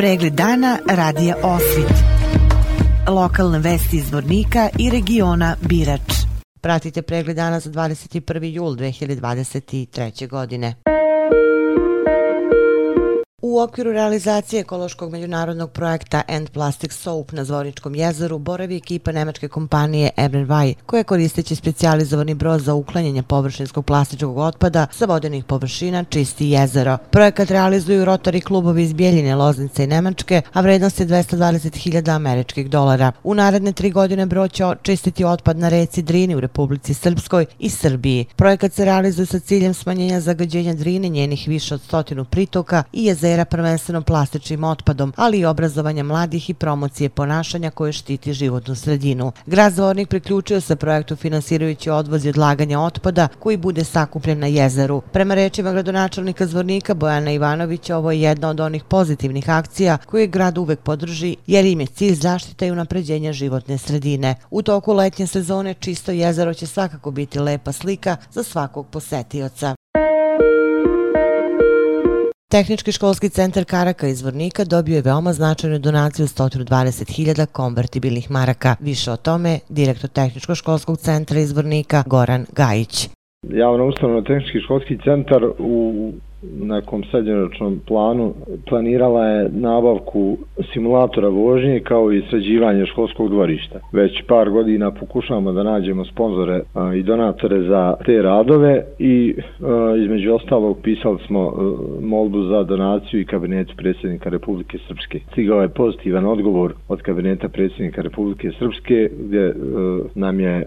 Pregled dana radija Osvit. Lokalne vesti iz Vornika i regiona Birač. Pratite pregled dana za 21. jul 2023. godine. U okviru realizacije ekološkog međunarodnog projekta End Plastic Soap na Zvorničkom jezeru boravi ekipa nemačke kompanije Ebrenvaj, koja koristeći specijalizovani brod za uklanjanje površinskog plastičkog otpada sa vodenih površina čisti jezero. Projekat realizuju rotari klubovi iz Bijeljine, Loznice i Nemačke, a vrednost je 220.000 američkih dolara. U naredne tri godine brod će čistiti otpad na reci Drini u Republici Srpskoj i Srbiji. Projekat se realizuje sa ciljem smanjenja zagađenja Drine, njenih više od stotinu pritoka i jezera tretira prvenstveno plastičnim otpadom, ali i obrazovanja mladih i promocije ponašanja koje štiti životnu sredinu. Grad Zvornik priključio se projektu finansirajući odvoz i odlaganja otpada koji bude sakupljen na jezeru. Prema rečima gradonačelnika Zvornika Bojana Ivanovića, ovo je jedna od onih pozitivnih akcija koje grad uvek podrži jer im je cilj zaštita i unapređenja životne sredine. U toku letnje sezone čisto jezero će svakako biti lepa slika za svakog posetioca. Tehnički školski centar Karaka iz Vornika dobio je veoma značajnu donaciju 120.000 konvertibilnih maraka. Više o tome, direktor Tehničko školskog centra iz Vornika, Goran Gajić. Javno ustavno Tehnički školski centar u nekom srednjoročnom planu planirala je nabavku simulatora vožnje kao i sređivanje školskog dvorišta. Već par godina pokušavamo da nađemo sponzore i donatore za te radove i između ostalog pisali smo molbu za donaciju i kabinetu predsjednika Republike Srpske. Stigao je pozitivan odgovor od kabineta predsjednika Republike Srpske gdje nam je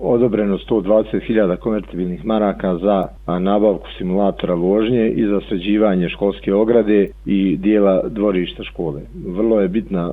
odobreno 120.000 konvertibilnih maraka za nabavku simulatora vožnje i za sređivanje školske ograde i dijela dvorišta škole. Vrlo je bitna e,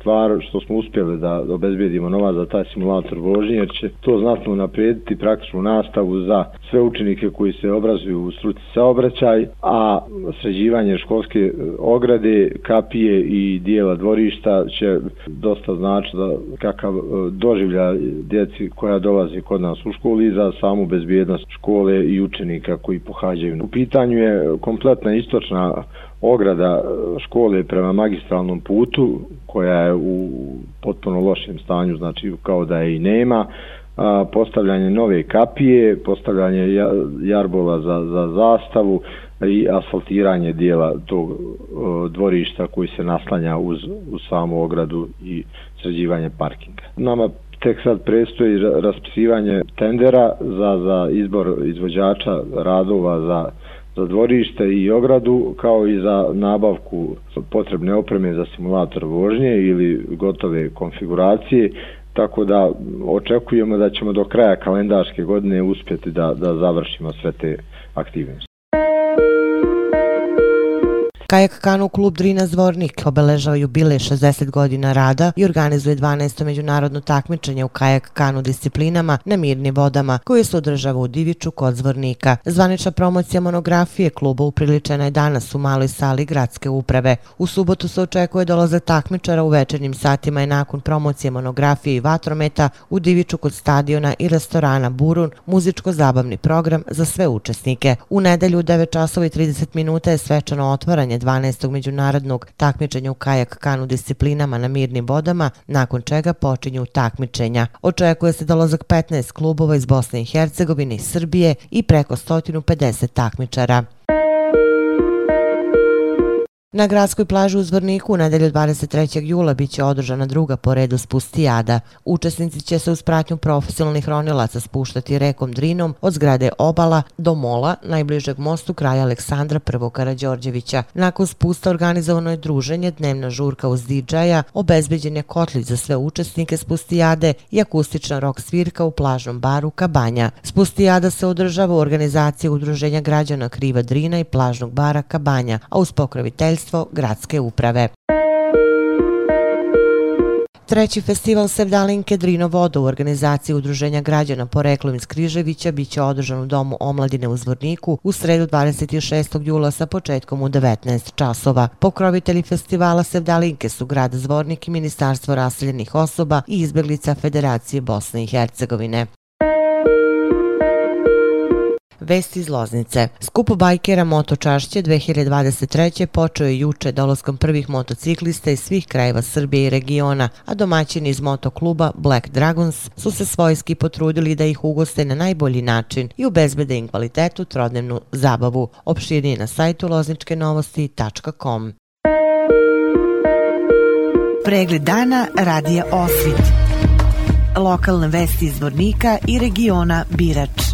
stvar što smo uspjeli da obezbijedimo nova za taj simulator vožnje, jer će to znatno naprijediti praktičnu nastavu za sve učenike koji se obrazuju u struci saobraćaj, a sređivanje školske e, ograde, kapije i dijela dvorišta će dosta znači da kakav e, doživlja djeci koja dolazi kod nas u školi za samu bezbjednost škole i učenika koji pohađaju. U pitanju je kompletna istočna ograda e, škole prema magistralnom putu koja je u potpuno lošem stanju, znači kao da je i nema, postavljanje nove kapije, postavljanje jarbola za, za zastavu i asfaltiranje dijela tog e, dvorišta koji se naslanja uz, uz samu ogradu i sređivanje parkinga. Nama tek sad prestoji raspisivanje tendera za, za izbor izvođača radova za za dvorište i ogradu kao i za nabavku potrebne opreme za simulator vožnje ili gotove konfiguracije tako da očekujemo da ćemo do kraja kalendarske godine uspjeti da, da završimo sve te aktivnosti. Kajak Kanu klub Drina Zvornik obeležava jubile 60 godina rada i organizuje 12. međunarodno takmičenje u kajak kanu disciplinama na mirnim vodama koje se održava u Diviću kod Zvornika. Zvanična promocija monografije kluba upriličena je danas u maloj sali gradske uprave. U subotu se očekuje dolazak takmičara u večernjim satima i nakon promocije monografije i vatrometa u Diviću kod stadiona i restorana Burun muzičko-zabavni program za sve učesnike. U nedelju u 9 časova i 30 minuta je svečano otvaranje 12. međunarodnog takmičenja u kajak kanu disciplinama na mirnim vodama, nakon čega počinju takmičenja. Očekuje se dolazak 15 klubova iz Bosne i Hercegovine i Srbije i preko 150 takmičara. Na gradskoj plaži u Zvorniku u nedelju 23. jula biće održana druga po redu spustijada. Učesnici će se uz pratnju profesionalnih ronilaca spuštati rekom Drinom od zgrade Obala do Mola, najbližeg mostu kraja Aleksandra I. Karadžorđevića. Nakon spusta organizovano je druženje, dnevna žurka uz DJ-a, obezbeđen je kotlić za sve učesnike spustijade i akustična rok svirka u plažnom baru Kabanja. Spustijada se održava u organizaciji Udruženja građana Kriva Drina i plažnog bara Kabanja, a uz pokroviteljstvo rukovodstvo gradske uprave. Treći festival Sevdalinke Drino Vodo u organizaciji Udruženja građana poreklom iz Križevića biće održan u Domu omladine u Zvorniku u sredu 26. jula sa početkom u 19 časova. Pokrovitelji festivala Sevdalinke su grad Zvornik i Ministarstvo raseljenih osoba i izbjeglica Federacije Bosne i Hercegovine. Vesti iz Loznice. Skup bajkera Motočašće 2023. počeo je juče dolaskom prvih motociklista iz svih krajeva Srbije i regiona, a domaćini iz motokluba Black Dragons su se svojski potrudili da ih ugoste na najbolji način i ubezbede im kvalitetu trodnevnu zabavu. Opširnije na sajtu lozničkenovosti.com. Pregled dana radija Osvit. Lokalne vesti iz Vornika i regiona Birač.